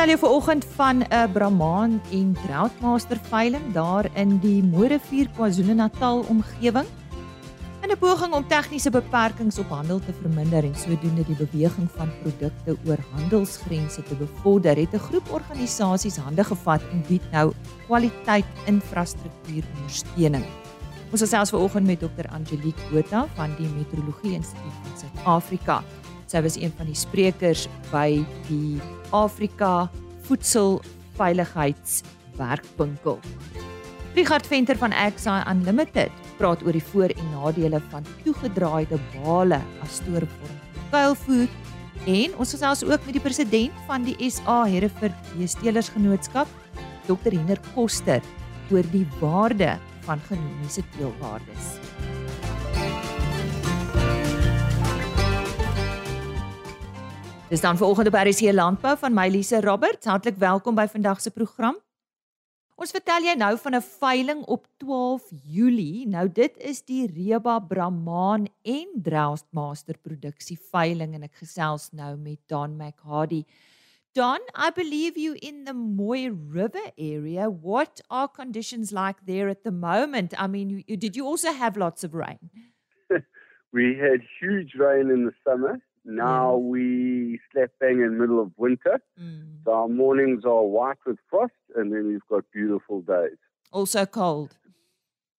vertel jou vanoggend van 'n Brahman en Droughtmaster veiling daar in die Mooirivier KwaZulu-Natal omgewing. In 'n poging om tegniese beperkings op handel te verminder en sodoende die beweging van produkte oor handelsgrense te bevorder, het 'n groep organisasies hande gevat en bied nou kwaliteit infrastruktuur ondersteuning. Ons gesels vanoggend met Dr. Angelique Botha van die Meteorologie Instituut van Suid-Afrika. Sy was een van die sprekers by die Afrika Voedselveiligheidswerkwinkel. Richard Venter van Exai Unlimited praat oor die voor- en nadele van toegedraaide bale as stoorvorm kuilvoer en ons gesels ook met die president van die SA Hereford Beestelersgenootskap, Dr. Henner Koster, oor die waarde van genomiese teelwaardes. Dis dan vanoggend op RC Landbou van my Lise Roberts. Hartlik welkom by vandag se program. Ons vertel jy nou van 'n veiling op 12 Julie. Nou dit is die Reba Brahman en Droughtmaster produksie veiling en ek gesels nou met Don McHardy. Don, I believe you in the Moy River area. What are conditions like there at the moment? I mean, you, did you also have lots of rain? we had huge rain in the summer. Now yeah. we slap bang in the middle of winter. Mm. So our mornings are white with frost, and then we've got beautiful days. Also cold.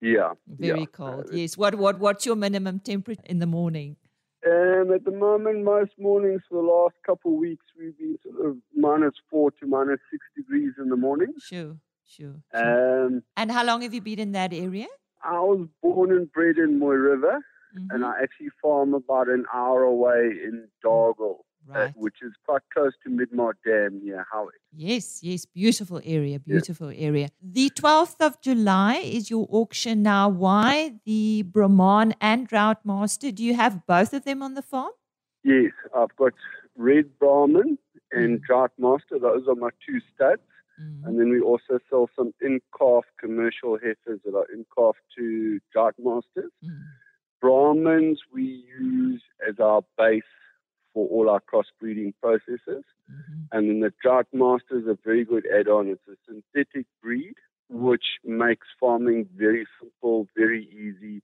Yeah. Very yeah. cold. Uh, yes. What what what's your minimum temperature in the morning? Um, at the moment, most mornings for the last couple of weeks, we've been sort of minus four to minus six degrees in the morning. Sure, sure. sure. Um, and how long have you been in that area? I was born and bred in Moy River mm-hmm. and I actually farm about an hour away in Dargle, uh, right. uh, which is quite close to Midmar Dam near Howick. Yes, yes, beautiful area, beautiful yeah. area. The 12th of July is your auction now. Why the Brahman and Drought Master? Do you have both of them on the farm? Yes, I've got Red Brahman and mm. Drought Master. Those are my two studs. Mm. And then we also sell some in calf commercial heifers that are in calf to drought masters. Mm. Brahmins we use as our base for all our crossbreeding processes. Mm-hmm. And then the Drought Master is a very good add on. It's a synthetic breed which makes farming very simple, very easy.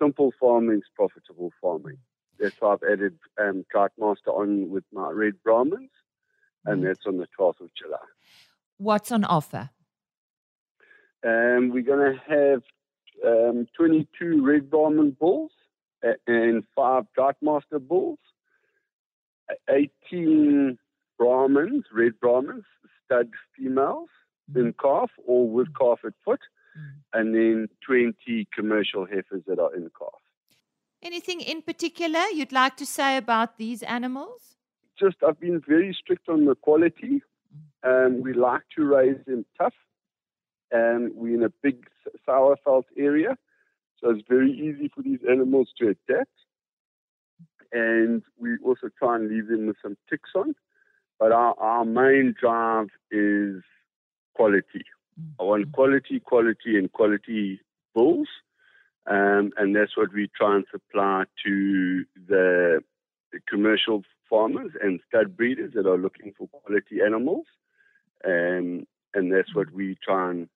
Simple farming is profitable farming. That's why I've added um, Drought Master on with my red Brahmins, and mm-hmm. that's on the 12th of July. What's on offer? Um, we're going to have um, 22 Red Diamond bulls and five Darkmaster bulls, 18 Brahmins, Red Brahmins, stud females mm. in calf or with calf at foot, mm. and then 20 commercial heifers that are in calf. Anything in particular you'd like to say about these animals? Just, I've been very strict on the quality. Um, we like to raise them tough and we're in a big Sauerfeld area. So it's very easy for these animals to adapt. And we also try and leave them with some ticks on. But our, our main drive is quality. Mm-hmm. I want quality, quality, and quality bulls. Um, and that's what we try and supply to the, the commercial farmers and stud breeders that are looking for quality animals. Um, and that's what we try and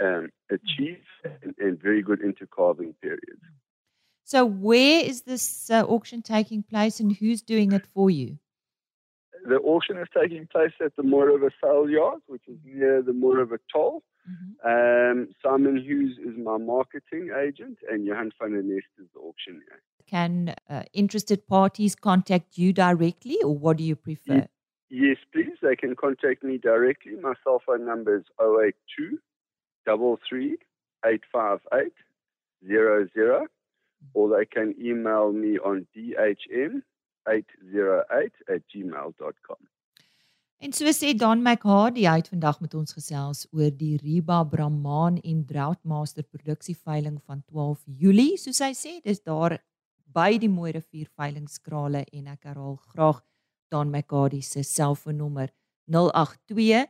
um, achieve and, and, very good intercalving periods. So, where is this uh, auction taking place and who's doing it for you? The auction is taking place at the Mooriver Sale Yard, which is near the Mooriver Toll. Mm-hmm. Um, Simon Hughes is my marketing agent, and Johan van der Nest is the auctioneer. Can uh, interested parties contact you directly, or what do you prefer? Yes, please. They can contact me directly. My cell phone number is 082 double three eight five eight zero zero, or they can email me on dhm eight zero eight at gmail.com. En so sê Don McHard, hy het vandag met ons gesels oor die Riba Brahman en Droughtmaster produksieveiling van 12 Julie. Soos hy sê, dis daar by die Mooi Rivier veilingskrale en ek herhaal graag Don McHard se selfoonnommer 082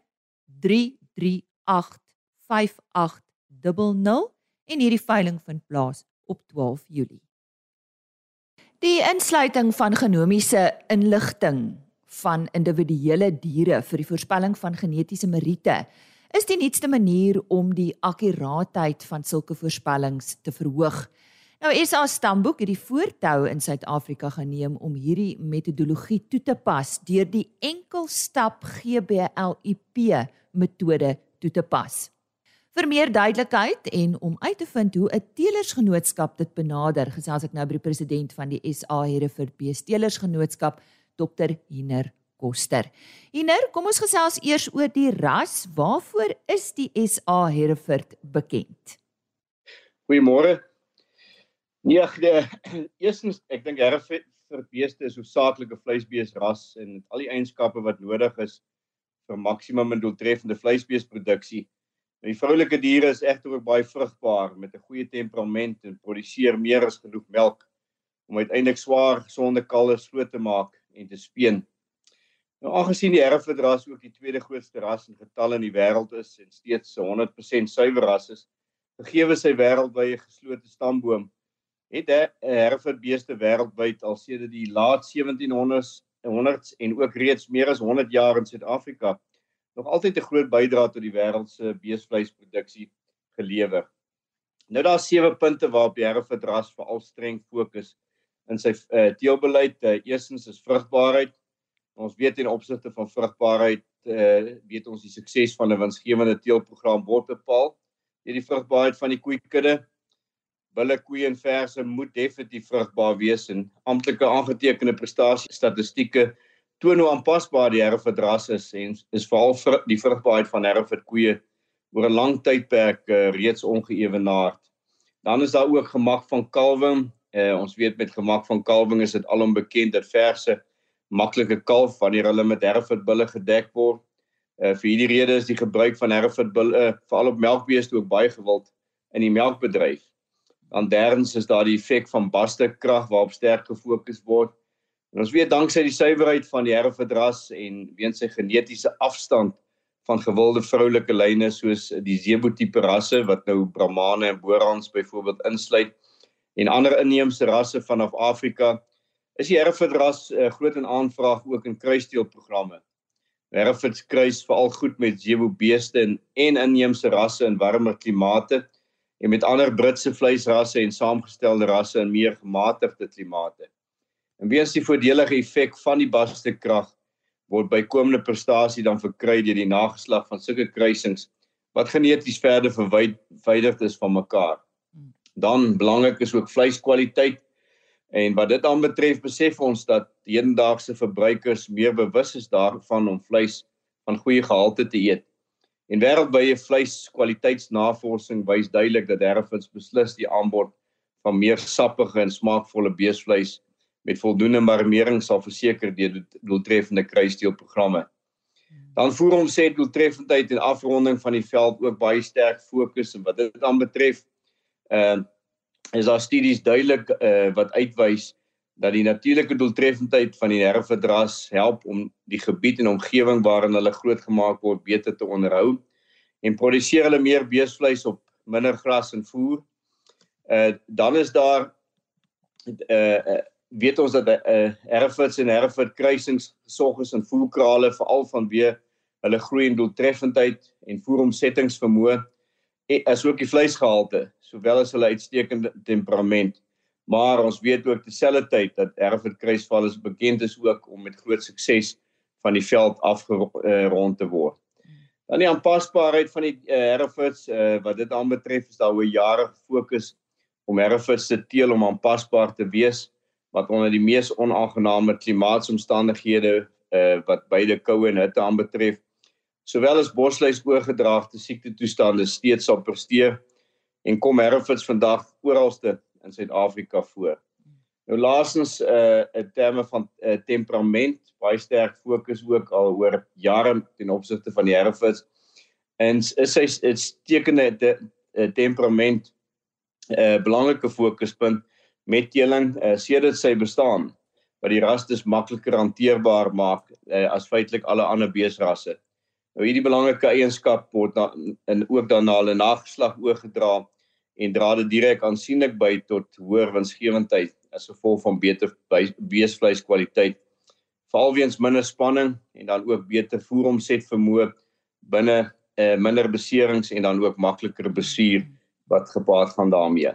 338 5800 en hierdie veiling vind plaas op 12 Julie. Die insluiting van genomiese inligting van individuele diere vir die voorspelling van genetiese meriete is die nuutste manier om die akkuraatheid van sulke voorspellings te verhoog. Nou SA Stamboek het die voortou in Suid-Afrika geneem om hierdie metodologie toe te pas deur die enkelstap GBLIP metode toe te pas. Vir meer duidelikheid en om uit te vind hoe 'n teelersgenootskap dit benader, gesels ek nou by die president van die SA Hereford Beesteelersgenootskap, Dr. Hiner Koster. Hiner, kom ons gesels eers oor die ras. Waarvoor is die SA Hereford bekend? Goeiemôre. Nee, de, eerstens ek dink Hereford vir beeste is hoofsaaklike vleisbeesras en het al die eienskappe wat nodig is vir maksimum en doeltreffende vleisbeesproduksie. Die vroulike diere is egter ook baie vrugbaar met 'n goeie temperament en produseer meer as genoeg melk om uiteindelik swaar gesonde kalwes groot te maak en te speen. Nou aangesien die Hereford ras ook die tweede grootste ras in getal in die wêreld is en steeds 100% suiwer ras is, gegee sy wêreldwye geslote stamboom het Hereford beeste wêreldwyd al sedert die laat 1700s 100s en ook reeds meer as 100 jaar in Suid-Afrika nog altyd 'n groot bydrae tot die wêreld se beesvleisproduksie gelewer. Nou daar's sewe punte waarop die Hereford ras veral streng fokus in sy uh, teelbeleid. Uh, eerstens is vrugbaarheid. Ons weet in opsigte van vrugbaarheid uh, weet ons die sukses van 'n winsgewende teelprogram word bepaal deur die vrugbaarheid van die koeikudde bulle koeie en verse moet definitief vrugbaar wees en amptelike aangetekende prestasie statistieke toon hoe aanpasbaar die herfverdrag is en is veral vir die vrugbaarheid van herfverd koeie oor 'n lang tydperk uh, reeds ongeëwenaard. Dan is daar ook gemak van kalwing. Uh, ons weet met gemak van kalwing is dit alom bekend dat verse maklike kalf wanneer hulle met herfverd bulle gedek word. Uh, vir hierdie rede is die gebruik van herfverd bulle veral op melkbeeste ook baie gewild in die melkbedryf. Dan derns is daar die effek van bastekrag waarop sterk gefokus word. En ons weet danksy die suiwerheid van die herfedras en weens sy genetiese afstand van gewilde vroulike lyne soos die zebotipe rasse wat nou Brahmane en Borans byvoorbeeld insluit en ander inheemse rasse vanaf Afrika is die herfedras uh, groot in aanvraag ook in kruisteelprogramme. Herfeds kruis veral goed met zebo beeste en, en inheemse rasse in warmer klimate en met ander Britse vleisrasse en saamgestelde rasse in meer gematigde klimate. En weens die voordelige effek van die bastekrag word bykomende prestasie dan verkry deur die nageslag van sulke kruisings wat geneties verder verwyder is van mekaar. Dan belangrik is ook vleiskwaliteit en wat dit aanbetref besef ons dat hedendaagse verbruikers meer bewus is daarvan om vleis van goeie gehalte te eet. En wêreldwye vleiskwaliteitsnavorsing wys duidelik dat Hereford's beslis die aanbod van meer sappige en smaakvolle beesvleis met voldoende marmering sal verseker deur doeltreffende kruisteelprogramme. Dan voer ons sê doeltreffendheid en afronding van die veld ook baie sterk fokus en wat dit dan betref, ehm uh, is daar studies duidelik uh, wat uitwys dat die natuurlike doeltreffendheid van die herfverdras help om die gebied en omgewing waarin hulle grootgemaak word beter te onderhou en produseer hulle meer beesvleis op minder gras en voer. Uh dan is daar uh weet ons dat uh herfverds en herfverd kruisings gesorg is in voerkrale veral vanweë hulle groei en doeltreffendheid en voeromsettingsvermoë as ook die vleisgehalte sowel as hulle uitstekende temperament maar ons weet ook terselfdertyd dat Hereford kruisval is bekend is ook om met groot sukses van die veld afgerond te word. Dan die aanpasbaarheid van die uh, Herefords uh, wat dit aanbetref is daar oor jare gefokus om Herefords se teel om aanpasbaar te wees wat onder die mees onaangename klimaatsomstandighede uh, wat beide koue en hitte aanbetref sowel as bosluis oorgedraagde siekte toestande steeds sal presteer en kom Herefords vandag oralste in Suid-Afrika voor. Nou laasens uh in terme van uh, temperament baie sterk fokus ook al oor jare ten opsigte van die herfits en is hy dit tekende te, uh, temperament 'n uh, belangrike fokuspunt met teeling uh, sedert sy bestaan wat die ras dus makliker hanteerbaar maak uh, as feitelik alle ander beesrasse. Nou hierdie belangrike eienskap word dan in ook dan na hulle nageslag oorgedra en dra dit direk aansienlik by tot hoër winsgewendheid as gevolg van beter beesvleiskwaliteit veral weens minder spanning en dan ook beter voeromset vermoë binne uh, minder beserings en dan ook makliker bestuur wat gepaard gaan daarmee.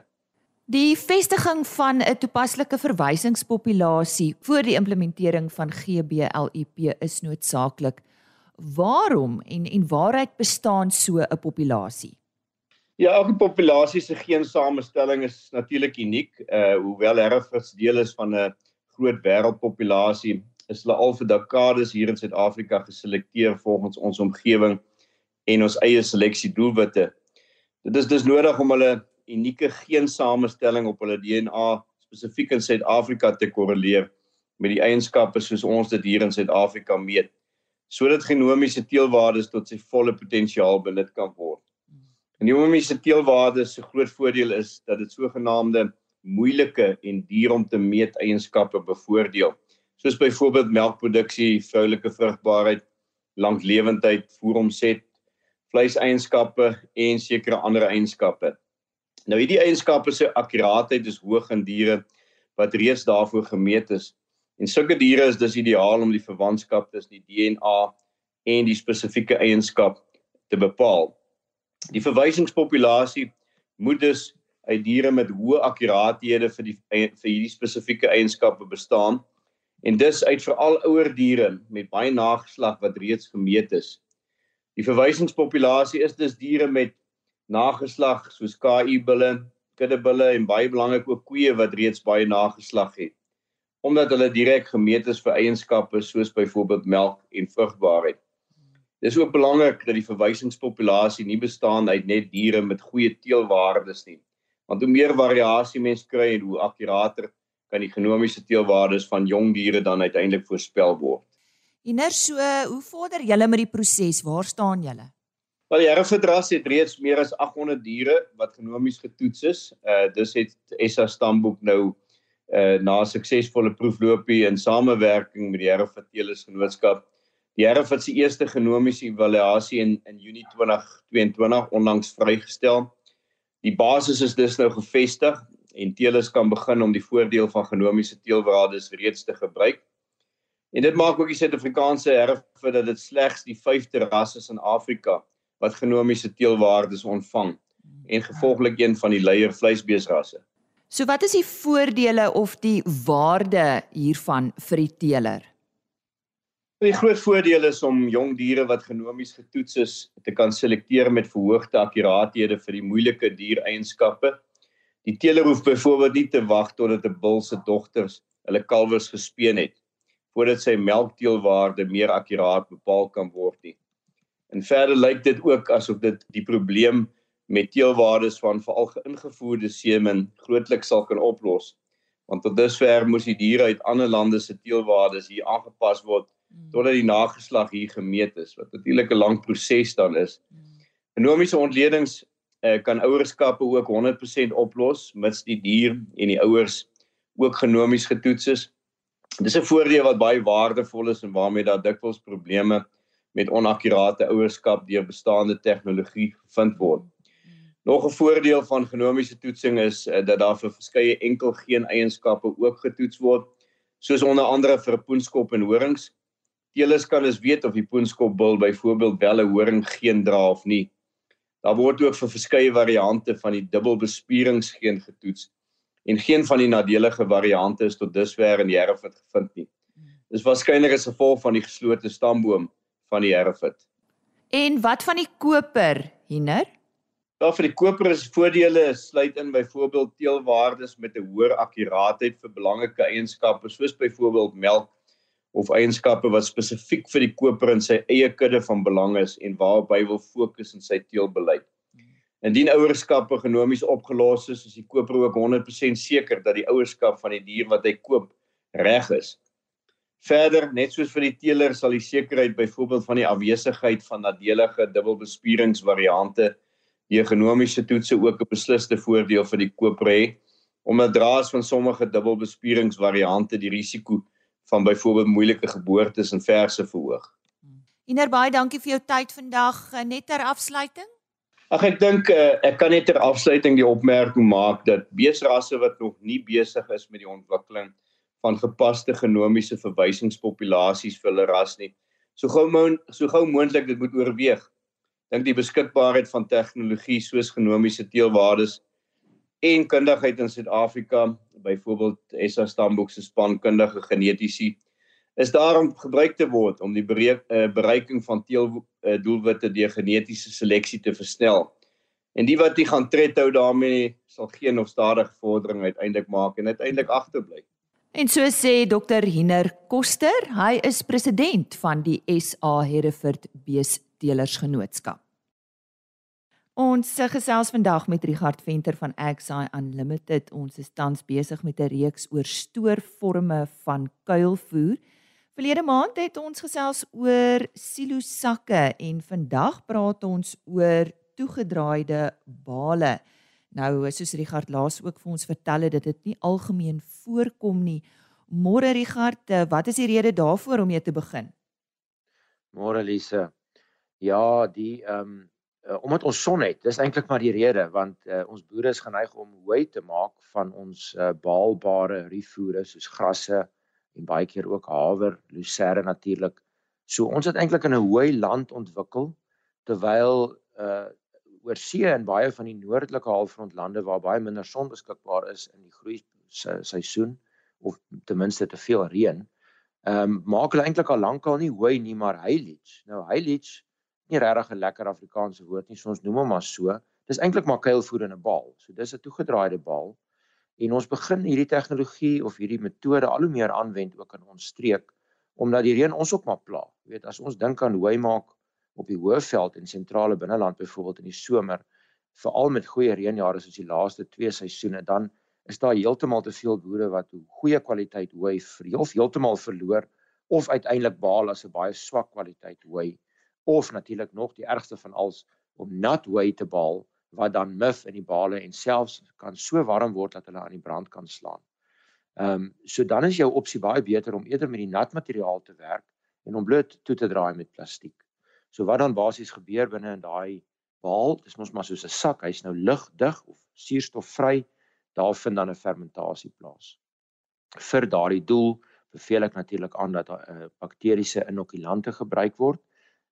Die vestiging van 'n toepaslike verwysingspopulasie vir die implementering van GBLIP is noodsaaklik. Waarom en en waaruit bestaan so 'n populasie? Ja, elke populasie se geensamestelling is natuurlik uniek. Uh hoewel herfers deel is van 'n groot wêreldpopulasie, is hulle al vir dekades hier in Suid-Afrika geselekteer volgens ons omgewing en ons eie seleksie doelwitte. Dit is dus nodig om hulle unieke geensamestelling op hulle DNA spesifiek in Suid-Afrika te korreleer met die eienskappe soos ons dit hier in Suid-Afrika meet, sodat genomiese teelwaardes tot sy volle potensiaal benut kan word. En die omiese teelwaarde se groot voordeel is dat dit sogenaamde moeilike en duur om te meet eienskappe bevoordeel. Soos byvoorbeeld melkproduksie, vroulike vrugbaarheid, langlewendheid, voeromset, vleiseienskappe en sekere ander eienskappe. Nou hierdie eienskappe se akkuraatheid is hoog in diere wat reeds daarvoor gemeet is. En sulke diere is dus ideaal om die verwantskap tussen die DNA en die spesifieke eienskap te bepaal. Die verwysingspopulasie moet dus uit diere met hoë akkuraathede vir die vir hierdie spesifieke eienskappe bestaan en dus uit veral ouer diere met baie nageslag wat reeds gemeet is. Die verwysingspopulasie is dus diere met nageslag soos KI bulle, kuddebulle en baie belangrik ook koeie wat reeds baie nageslag het omdat hulle direk gemeet is vir eienskappe soos byvoorbeeld melk en vrugbaarheid. Dis ook belangrik dat die verwysingspopulasie nie bestaan uit net diere met goeie teelwaardes nie. Want hoe meer variasie mens kry en hoe akkurater kan die genomiese teelwaardes van jong diere dan uiteindelik voorspel word. Iner so, hoe vorder julle met die proses? Waar staan julle? Wel die Herfordras het reeds meer as 800 diere wat genomies getoets is. Uh dis het SA stamboek nou uh na suksesvolle proefloopie in samewerking met die Herford Teelers Genootskap Die herf het sy eerste genomiese evaluasie in in Junie 2022 onlangs vrygestel. Die basis is dus nou gevestig en teelers kan begin om die voordeel van genomiese teelwaardes reeds te gebruik. En dit maak ook die Suid-Afrikaanse herf dat dit slegs die 5de ras is in Afrika wat genomiese teelwaardes ontvang en gevolglik een van die leier vleisbeesrasse. So wat is die voordele of die waarde hiervan vir die teeler? Die groot voordeel is om jong diere wat genomies getoets is te kan selekteer met verhoogde akkuraathede vir die moeilike diereienskappe. Die teeler hoef byvoorbeeld nie te wag totdat 'n bul se dogters hulle kalwers gespeen het voordat sy melkteelwaarde meer akkuraat bepaal kan word nie. En verder lyk dit ook asof dit die probleem met teelwaardes van veral geïngevoerde semen grootliks sal kan oplos. Want tot dusver moes die diere uit ander lande se teelwaardes hier aangepas word Mm. totdat die nageslag hier gemeet is wat natuurlik 'n lang proses dan is. Genomiese ontledings uh, kan ouerskappe ook 100% oplos mits die dier en die ouers ook genomies getoets is. Dis 'n voordeel wat baie waardevol is en waarmee daar dikwels probleme met onakkurate ouerskap deur bestaande tegnologie gevind word. Nog 'n voordeel van genomiese toetsing is uh, dat daar vir verskeie enkel geen eienskappe ook getoets word, soos onder andere vir poenskop en horings teelers kan dus weet of die poenskopbul byvoorbeeld wel 'n horing geen dra of nie. Daar word ook vir verskeie variante van die dubbelbespieringsgeen getoets en geen van die nadelige variante is tot dusver in die herfit gevind nie. Dis waarskynlik as gevolg van die geslote stamboom van die herfit. En wat van die koper, Hiner? Daar vir die koper is voordele sluit in byvoorbeeld teelwaardes met 'n hoër akkuraatheid vir belangrike eienskappe soos byvoorbeeld melk of eienskappe wat spesifiek vir die koper in sy eie kudde van belang is en waarop hy wil fokus in sy teelbeleid. Indien ouerskappe genomies opgelos is, is die koper ook 100% seker dat die ouerskap van die dier wat hy koop reg is. Verder, net soos vir die teeler sal die sekerheid byvoorbeeld van die afwesigheid van nadelige dubbelbespieringsvariante die genomiese toetse ook 'n besliste voordeel vir die koper hê omdat draas van sommige dubbelbespieringsvariante die risiko van byvoorbeeld moeilike geboortes en verse verhoog. Iner baie dankie vir jou tyd vandag eh, net ter afsluiting. Ag ek dink uh, ek kan net ter afsluiting die opmerking maak dat beesrasse wat nog nie besig is met die ontwikkeling van gepaste genomiese verwysingspopulasies vir hulle ras nie. So gou so gou moontlik dit moet oorweeg. Dink die beskikbaarheid van tegnologie soos genomiese teelwaardes en kundigheid in Suid-Afrika, byvoorbeeld SA Stamboek se spankundige genetiese is daarom gebruik te word om die uh, bereiking van teeldoelwitte uh, deur genetiese seleksie te versnel. En die wat nie gaan tred hou daarmee sal geen of stadige vordering uiteindelik maak en uiteindelik agterbly. En so sê Dr. Hiner Koster, hy is president van die SA Hereford Beesteelersgenootskap. Ons se gesels vandag met Richard Venter van Axi Unlimited. Ons is tans besig met 'n reeks oor stoorforme van kuilvoer. Verlede maand het ons gesels oor silo sakke en vandag praat ons oor toegedraaide bale. Nou, soos Richard laas ook vir ons vertel het, dit het nie algemeen voorkom nie. Môre Richard, eh, wat is die rede daarvoor om mee te begin? Môre Lise. Ja, die ehm um, omdat ons son het, dis eintlik maar die rede want uh, ons boere is geneig om hooi te maak van ons uh, baalbare rifoere soos grasse, en baie keer ook haver, lucerne natuurlik. So ons het eintlik in 'n hoë land ontwikkel terwyl uh oor see in baie van die noordelike halfrondlande waar baie minder son beskikbaar is in die groei seisoen of ten minste te veel reën. Ehm um, maak hulle eintlik al lankal nie hooi nie maar haylage. Nou haylage nie regtig 'n lekker Afrikaanse woord nie, so ons noem hom maar so. Dis eintlik maar kuilvoer in 'n baal. So dis 'n toegedraaide baal En ons begin hierdie tegnologie of hierdie metode al hoe meer aanwend ook in ons streek omdat die reën ons ook maar pla. Jy weet as ons dink aan hooi maak op die Hoëveld en sentrale binneland byvoorbeeld in die somer, veral met goeie reënjare soos die laaste 2 seisoene, dan is daar heeltemal te veel boere wat goeie kwaliteit hooi of heeltemal verloor of uiteindelik baal as 'n baie swak kwaliteit hooi of natuurlik nog die ergste van alles om nat hooi te baal wat dan mif in die bale en selfs kan so warm word dat hulle aan die brand kan slaan. Ehm um, so dan is jou opsie baie beter om eerder met die nat materiaal te werk en om bloot toe te draai met plastiek. So wat dan basies gebeur binne in daai baal, dis mos maar soos 'n sak, hy's nou lugdig of suurstofvry, daar vind dan 'n fermentasie plaas. Vir daardie doel beveel ek natuurlik aan dat 'n uh, bakteriese inokulante gebruik word.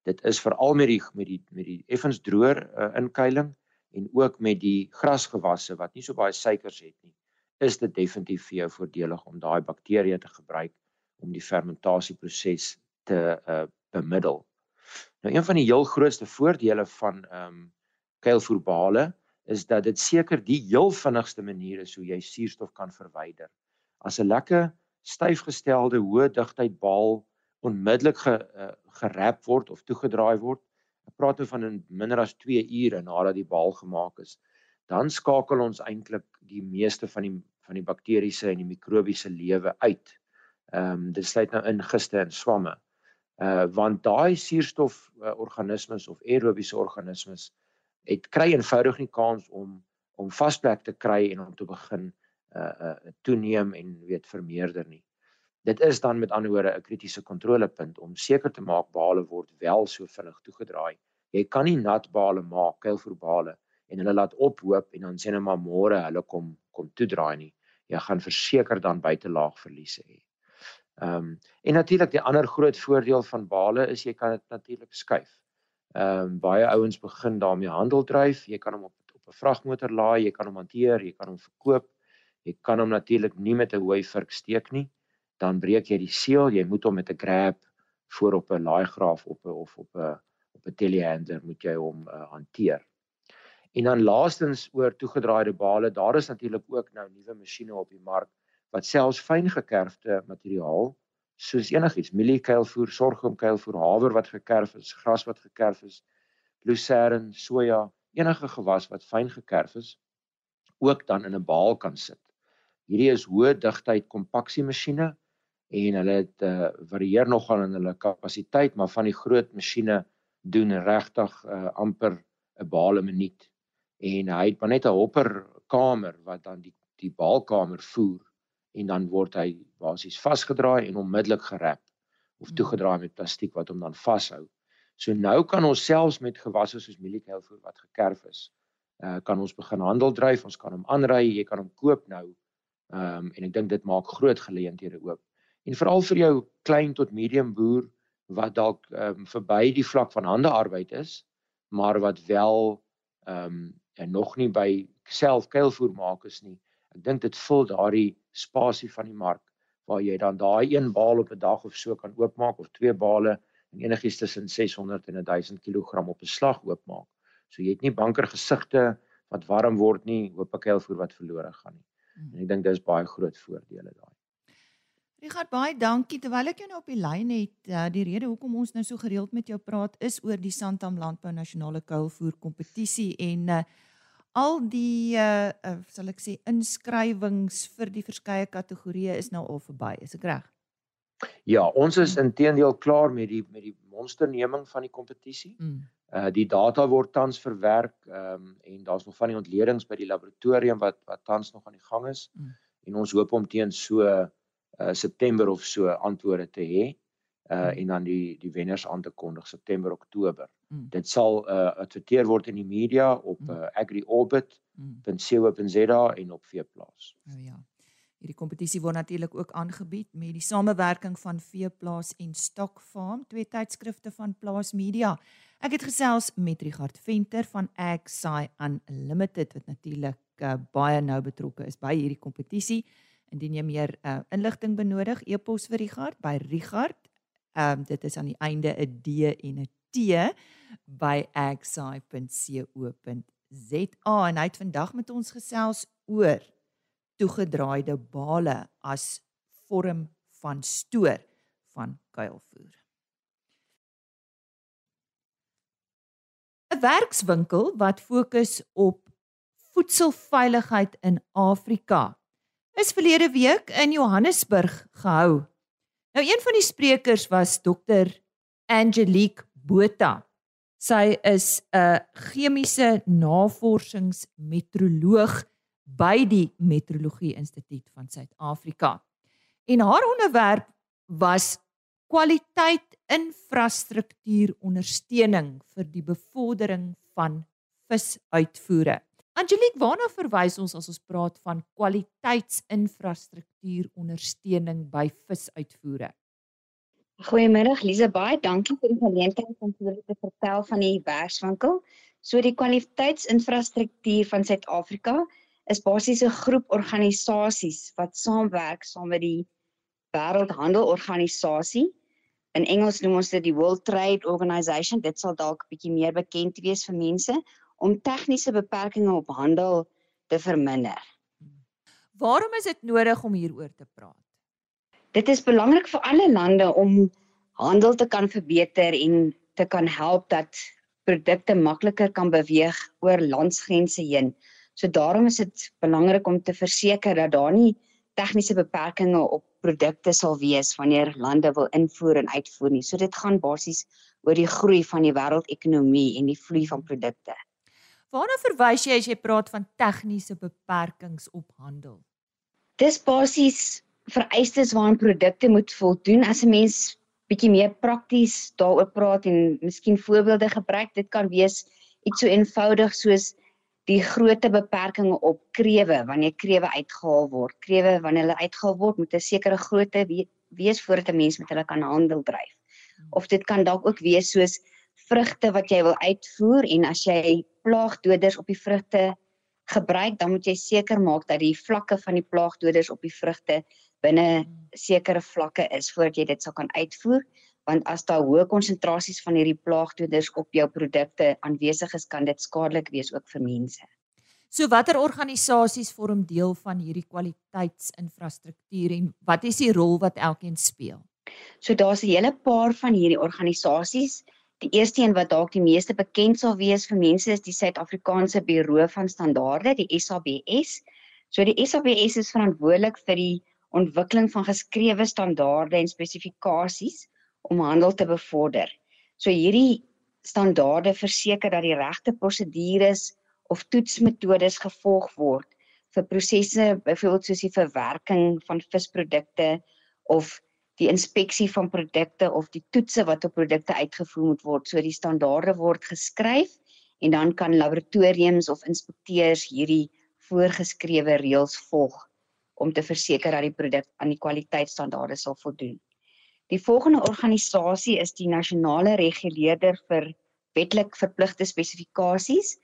Dit is veral met die met die met die effens droër uh, inkuiling en ook met die grasgewasse wat nie so baie suikers het nie, is dit definitief vir jou voordelig om daai bakterieë te gebruik om die fermentasieproses te uh, bemiddel. Nou een van die heel grootste voordele van ehm um, kuilvoerbale is dat dit seker die heel vinnigste manier is hoe jy suurstof kan verwyder. As 'n lekker styfgestelde hoë digtheid baal onmiddellik ge, uh, gerap word of toegedraai word, Ek praat nou van in minder as 2 ure nadat die baal gemaak is. Dan skakel ons eintlik die meeste van die van die bakteriese en die mikrobiese lewe uit. Ehm um, dit sluit nou in giste en swamme. Uh want daai suurstof uh, organismes of aerobiese organismes het kry eenvoudig nie kans om om vasplek te kry en om te begin uh uh toeneem en weet vermeerder nie. Dit is dan met ander woorde 'n kritiese kontrolepunt om seker te maak bale word wel so vinnig toegedraai. Jy kan nie nat bale maak, kuilvoerbale en hulle laat ophoop en dan sê net maar môre hulle kom kom toedraai nie. Jy gaan verseker dan buitelaag verliese hê. Ehm um, en natuurlik die ander groot voordeel van bale is jy kan dit natuurlik skuif. Ehm um, baie ouens begin daarmee handel dryf. Jy kan hom op op 'n vragmotor laai, jy kan hom hanteer, jy kan hom verkoop. Jy kan hom natuurlik nie met 'n hooi vurk steek nie dan breek jy die seël, jy moet hom met 'n grab voor op 'n laaigraaf op 'n of op 'n op 'n telehandler moet jy hom uh, hanteer. En dan laastens oor toegedraaide bale, daar is natuurlik ook nou nuwe masjiene op die mark wat selfs fyn gekerfde materiaal soos enigiets, mieliekeilvoer, sorghumkeilvoer, haver wat gekerf is, gras wat gekerf is, lucerne, soja, enige gewas wat fyn gekerf is, ook dan in 'n baal kan sit. Hierdie is hoë digtheid kompaksie masjiene en hulle het uh, varieer nogal in hulle kapasiteit maar van die groot masjiene doen regtig uh, amper 'n baal 'n minuut en hy het maar net 'n hopper kamer wat dan die die baalkamer voer en dan word hy basies vasgedraai en onmiddellik gerap of hmm. toegedraai met plastiek wat hom dan vashou. So nou kan ons selfs met gewasse soos mieliekeilvoer wat gekerf is, uh kan ons begin handel dryf, ons kan hom aanry, jy kan hom koop nou Ehm um, en ek dink dit maak groot geleenthede oop. En veral vir jou klein tot medium boer wat dalk ehm um, verby die vlak van hande arbeid is, maar wat wel ehm um, en nog nie by self kuilvoer maak is nie. Ek dink dit vul daardie spasie van die mark waar jy dan daai een baal op 'n dag of so kan oopmaak of twee bale en enigiets tussen 600 en 1000 kg op 'n slag oopmaak. So jy het nie banker gesigte wat warm word nie, hoop ek helfoor wat verlore gaan nie. En ek dink dis baie groot voordele daai. Richard baie dankie terwyl ek jou nou op die lyn het. Uh, die rede hoekom ons nou so gereeld met jou praat is oor die Santam Landbou Nasionale Kuilvoer kompetisie en uh, al die uh, uh sal ek sê inskrywings vir die verskeie kategorieë is nou al verby, is ek reg? Ja, ons is intedeel klaar met die met die monsterneming van die kompetisie. Mm. Uh die data word tans verwerk ehm um, en daar's nog van die ontledings by die laboratorium wat wat tans nog aan die gang is. Mm. En ons hoop om teen so uh September of so antwoorde te hê uh mm. en dan die die wenners aan te kondig September Oktober. Mm. Dit sal uh adverteer word in die media op mm. uh, agriorbit.co.za mm. en op Veeplaas. O oh, ja. Hierdie kompetisie word natuurlik ook aangebied met die samewerking van Veeplaas en Stock Farm, twee tydskrifte van Plaas Media. Ek het gesels met Richard Venter van Agsai Unlimited wat natuurlik uh, baie nou betrokke is by hierdie kompetisie. Indien jy meer uh, inligting benodig, e-pos vir Richard by Richard Ehm um, dit is aan die einde 'n D en 'n T by agsai.co.za en hy het vandag met ons gesels oor toegedraaide bale as vorm van stoor van kuilvoer. 'n Werkswinkel wat fokus op voedselveiligheid in Afrika is verlede week in Johannesburg gehou Nou een van die sprekers was dokter Angelique Botha. Sy is 'n chemiese navorsingsmetroloog by die Metrologie Instituut van Suid-Afrika. En haar onderwerp was kwaliteit infrastruktuur ondersteuning vir die bevordering van visuitvoere. Angelique, waarna verwys ons as ons praat van kwaliteitsinfrastruktuur ondersteuning by visuitvoere? Goeiemiddag Lize, baie dankie vir die geleentheid om te vertel van die werkswinkel. So die kwaliteitsinfrastruktuur van Suid-Afrika is basies 'n groep organisasies wat saamwerk saam met die Wêreldhandelorganisasie. In Engels noem ons dit die World Trade Organization. Dit sal dalk 'n bietjie meer bekend wees vir mense om tegniese beperkings op handel te verminder. Waarom is dit nodig om hieroor te praat? Dit is belangrik vir alle lande om handel te kan verbeter en te kan help dat produkte makliker kan beweeg oor landsgrense heen. So daarom is dit belangrik om te verseker dat daar nie tegniese beperkings op produkte sal wees wanneer lande wil invoer en uitvoer nie. So dit gaan basies oor die groei van die wêreldekonomie en die vloei van produkte. Waarna verwys jy as jy praat van tegniese beperkings op handel? Dis basies vereistes waaraan produkte moet voldoen. As 'n mens bietjie meer prakties daaroor praat en miskien voorbeelde gebruik, dit kan wees iets so eenvoudig soos die grootte beperkings op krewe wanneer krewe uitgehaal word. Krewe wanneer hulle uitgehaal word, moet 'n sekere grootte wees voordat 'n mens met hulle kan handel dryf. Of dit kan dalk ook wees soos vrugte wat jy wil uitvoer en as jy plaagdoders op die vrugte gebruik, dan moet jy seker maak dat die vlakke van die plaagdoders op die vrugte binne sekere vlakke is voordat jy dit sal kan uitvoer want as daar hoë konsentrasies van hierdie plaagdoders op jou produkte aanwesig is kan dit skadelik wees ook vir mense. So watter organisasies vorm deel van hierdie kwaliteitsinfrastruktuur en wat is die rol wat elkeen speel? So daar's 'n hele paar van hierdie organisasies Die eerste een wat dalk die meeste bekend sal wees vir mense is die Suid-Afrikaanse Buro van Standaarde, die SABS. So die SABS is verantwoordelik vir die ontwikkeling van geskrewe standaarde en spesifikasies om handel te bevorder. So hierdie standaarde verseker dat die regte prosedures of toetsmetodes gevolg word vir prosesse byvoorbeeld soos die verwerking van visprodukte of die inspeksie van produkte of die toetse wat op produkte uitgevoer moet word. So die standaarde word geskryf en dan kan laboratoriums of inspekteurs hierdie voorgeskrewe reëls volg om te verseker dat die produk aan die kwaliteitsstandaarde sal voldoen. Die volgende organisasie is die nasionale reguleerder vir wetlik verpligte spesifikasies.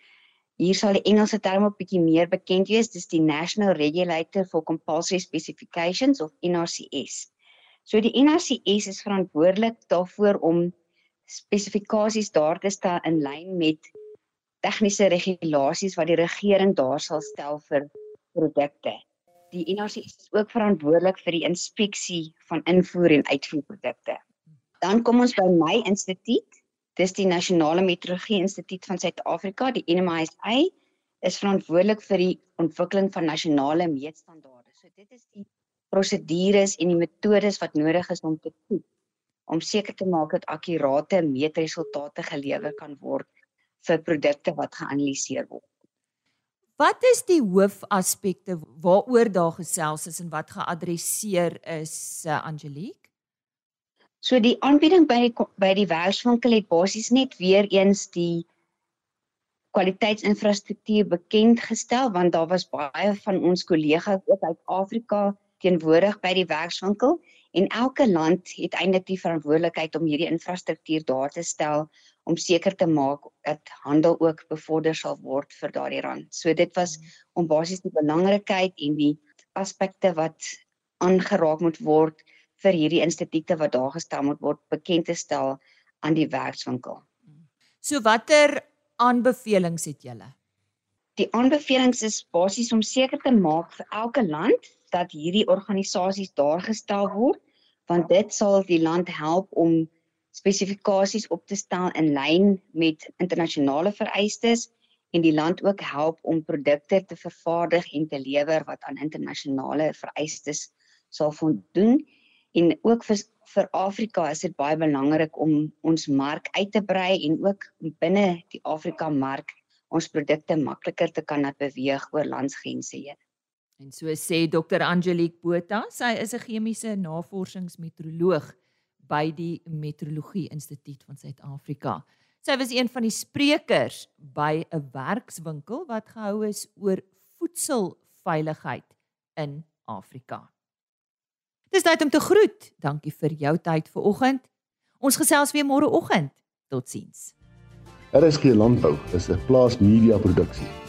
Hier sal die Engelse term op bietjie meer bekend wees, dis die National Regulator for Compulsory Specifications of NRCS. So die NRCS is verantwoordelik daarvoor om spesifikasies daar te stel in lyn met tegniese regulasies wat die regering daar sal stel vir produkte. Die NRCS is ook verantwoordelik vir die inspeksie van invoer en uitvoerprodukte. Dan kom ons by my instituut. Dis die Nasionale Metrologie Instituut van Suid-Afrika, die NMISA, is verantwoordelik vir die ontwikkeling van nasionale meetstandaarde. So dit is die prosedures en die metodes wat nodig is om te toets om seker te maak dat akkurate meetresultate gelewer kan word vir produkte wat geanaliseer word. Wat is die hoofaspekte waaroor daar gesels is en wat geadresseer is uh, Angelique? So die aanbieding by die by die werkswinkel het basies net weer eens die kwaliteitsinfrastruktuur bekend gestel want daar was baie van ons kollegas ook uit Afrika teenwoordig by die werkswinkel en elke land het eintlik die verantwoordelikheid om hierdie infrastruktuur daar te stel om seker te maak dat handel ook bevorder sal word vir daardie rand. So dit was om basies die belangrikheid en die aspekte wat aangeraak moet word vir hierdie instituute wat daar gestel moet word bekend te stel aan die werkswinkel. So watter aanbevelings het julle? Die aanbevelings is basies om seker te maak vir elke land dat hierdie organisasies daar gestel word want dit sal die land help om spesifikasies op te stel in lyn met internasionale vereistes en die land ook help om produkte te vervaardig en te lewer wat aan internasionale vereistes sal voldoen en ook vir vir Afrika is dit baie belangrik om ons mark uit te brei en ook binne die Afrika mark ons produkte makliker te kan laat beweeg oor landsgrense heen. En so sê Dr Angelique Botha, sy is 'n chemiese navorsingsmetroloog by die Metrologie Instituut van Suid-Afrika. Sy was een van die sprekers by 'n werkswinkel wat gehou is oor voedselveiligheid in Afrika. Dis tyd om te groet. Dankie vir jou tyd vanoggend. Ons gesels weer môreoggend. Totsiens. RSG Landbou is 'n plaas media produksie